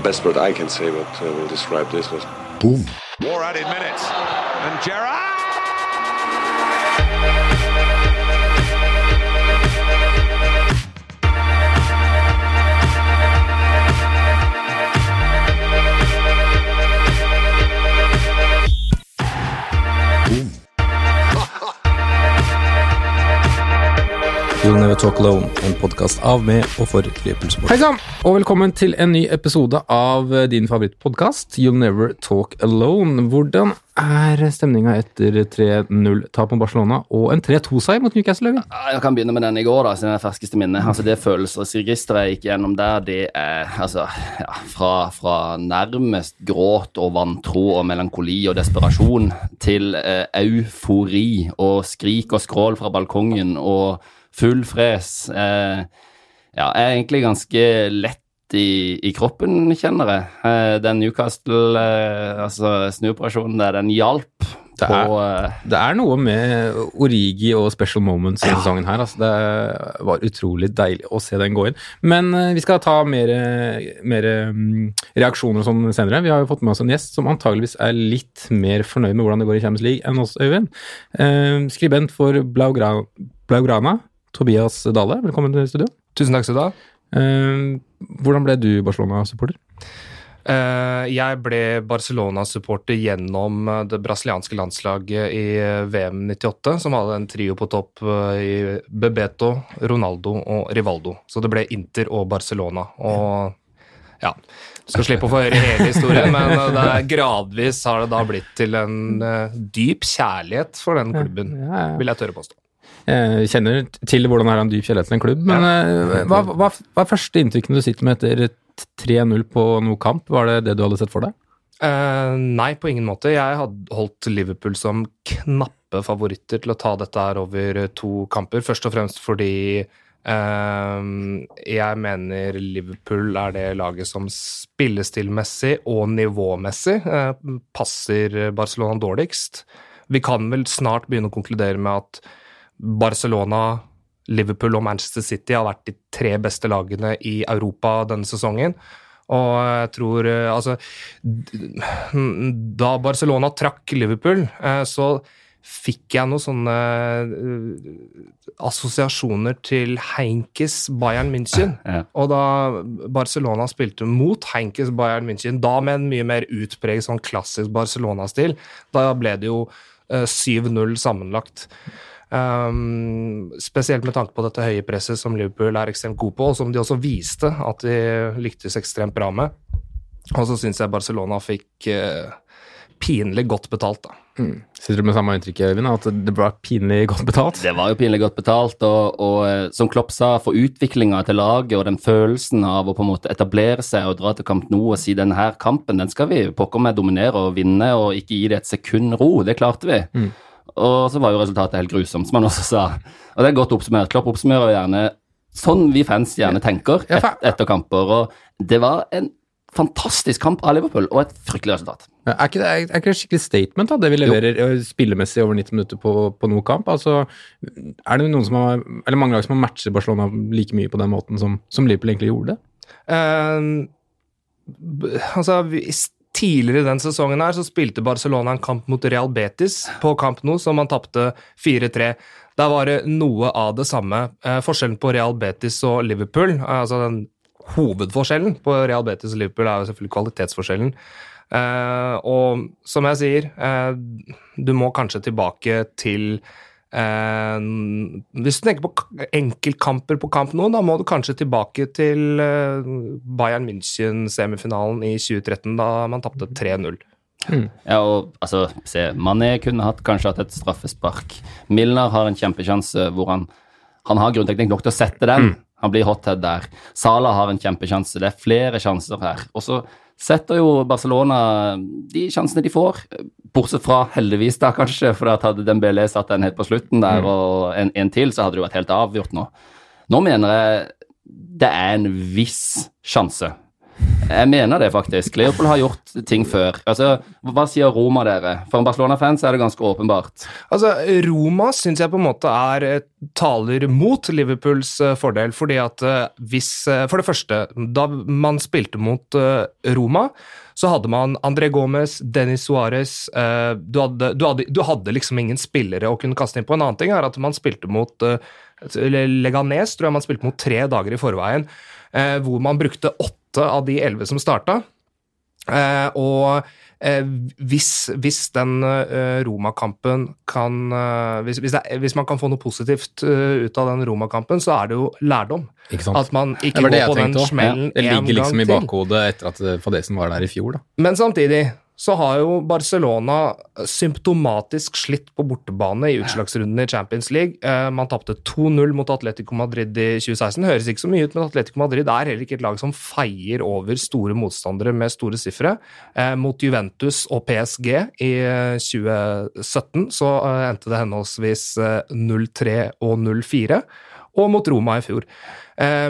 the best word I can say what uh, will describe this was boom. More added minutes. And Gerrard! You'll Never Talk Alone, en podkast av, med og for Liverpool-support. Hei sann, og velkommen til en ny episode av din favorittpodkast, You'll Never Talk Alone. Hvordan er stemninga etter 3-0-tap mot Barcelona og en 3-2-seier mot Newcastle? Øyvind? Jeg kan begynne med den i går, da, siden det er ferskeste minne. Altså, det følelsesregisteret jeg gikk gjennom der, det er altså ja, fra, fra, nærmest gråt og vantro og melankoli og desperasjon til eh, eufori og skrik og skrål fra balkongen og full fres. Eh, ja, er egentlig ganske lett i, i kroppen, kjenner jeg. Eh, den Newcastle, eh, altså snuoperasjonen der, den hjalp. Det er, på, eh, det er, noe med Origi og special moments i ja. sesongen her. Altså, det var utrolig deilig å se den gå inn. Men uh, vi skal ta mer, mer um, reaksjoner og sånn senere. Vi har jo fått med oss en gjest som antageligvis er litt mer fornøyd med hvordan det går i Champions League enn oss, Øyvind. Uh, skribent for Blaugrana Tobias Dale, velkommen til studio. Tusen takk skal du ha. Uh, hvordan ble du Barcelona-supporter? Uh, jeg ble Barcelona-supporter gjennom eh, det brasilianske landslaget i VM 98, som hadde en trio på topp i Bebeto, Ronaldo og Rivaldo. Så det ble Inter og Barcelona. Og ja, skal slippe å få høre hele historien, men det er gradvis har det da blitt til en dyp kjærlighet for den klubben, vil jeg tørre påstå. Jeg kjenner til hvordan det er en dyp kjærlighet til en klubb, men ja. hva, hva, hva, er første inntrykkene du sitter med etter 3-0 på noe kamp? Var det det du hadde sett for deg? Uh, nei, på ingen måte. Jeg hadde holdt Liverpool som knappe favoritter til å ta dette her over to kamper. Først og fremst fordi uh, jeg mener Liverpool er det laget som spillestilmessig og nivåmessig uh, passer Barcelona dårligst. Vi kan vel snart begynne å konkludere med at Barcelona, Liverpool og Manchester City har vært de tre beste lagene i Europa denne sesongen. Og jeg tror eh, Altså Da Barcelona trakk Liverpool, eh, så fikk jeg noen sånne eh, assosiasjoner til Heinkes Bayern München. Ja. Og da Barcelona spilte mot Heinkes Bayern München, da med en mye mer utpreget sånn klassisk Barcelona-stil, da ble det jo 7-0 sammenlagt. Um, spesielt med tanke på dette høye presset som Liverpool er ekstremt god på, og som de også viste at de lyktes ekstremt bra med. Og så syns jeg Barcelona fikk uh, pinlig godt betalt, da. Mm. Sitter du med samme inntrykk, Øyvind, at det var pinlig godt betalt? Det var jo pinlig godt betalt, og, og eh, som Klopp sa, for utviklinga til laget og den følelsen av å på en måte etablere seg og dra til kamp nå og si denne her kampen, den skal vi pokker meg dominere og vinne og ikke gi det et sekund ro. Det klarte vi. Mm. Og så var jo resultatet helt grusomt, som han også sa. Og det er godt oppsummert. Klopp oppsummerer gjerne sånn vi fans gjerne tenker et, etter kamper. Og det var en fantastisk kamp av Liverpool, og et fryktelig resultat. Er ikke det er ikke det skikkelig statement, da, det vi leverer jo. Eh, spillemessig over 90 minutter på, på noen kamp? Altså, er det noen som har, eller mange lag som har matchet Barcelona like mye på den måten som, som Liverpool egentlig gjorde det? Uh, altså, hvis Tidligere den sesongen her så spilte Barcelona en kamp mot Real Betis på Camp Nou, som man tapte 4-3. Der var det noe av det samme. Eh, forskjellen på Real Betis og Liverpool, eh, altså den hovedforskjellen på Real Betis og Liverpool, er jo selvfølgelig kvalitetsforskjellen. Eh, og som jeg sier, du må kanskje tilbake til hvis du tenker på enkeltkamper på kamp nå, da må du kanskje tilbake til eh, Bayern München-semifinalen i 2013, da man tapte 3-0. Mm. Ja, og altså, se, Mané kunne hatt, kanskje hatt et straffespark. Milner har en kjempesjanse hvor han, han har grunnteknikk nok til å sette den. Mm. Han blir hothead der. Sala har en kjempesjanse. Det er flere sjanser her. Og så setter jo Barcelona de sjansene de får, bortsett fra heldigvis, da kanskje, for at hadde Dembélé satt den helt på slutten der, mm. og en, en, til, så hadde det jo vært helt avgjort nå. Nå mener jeg det er en viss sjanse Jeg mener det, faktisk. Liverpool har gjort ting før. Altså, Hva sier Roma, dere? For en Barcelona-fan er det ganske åpenbart. Altså, Roma syns jeg på en måte er eh, taler mot Liverpools eh, fordel. fordi at eh, hvis For det første, da man spilte mot Roma, så hadde man André Gomez, Dennis Suárez du, du, du hadde liksom ingen spillere å kunne kaste inn på. En annen ting er at man spilte mot Leganes, tror jeg man spilte mot tre dager i forveien, hvor man brukte åtte av de elleve som starta. Eh, og eh, hvis, hvis den eh, Roma-kampen kan eh, hvis, hvis, det, er- hvis man kan få noe positivt ut av den Roma-kampen, så er det jo lærdom. Ikke sant? At man ikke går på den smellen én gang til. Det ligger liksom i bakhodet etter at fadesen var der i fjor, da. Men samtidig så har jo Barcelona symptomatisk slitt på bortebane i utslagsrunden i Champions League. Eh, man tapte 2-0 mot Atletico Madrid i 2016. Høres ikke så mye ut, men Atletico Madrid er heller ikke et lag som feier over store motstandere med store sifre. Eh, mot Juventus og PSG i eh, 2017 så eh, endte det henholdsvis eh, 0-3 og 0-4, og mot Roma i fjor. Eh,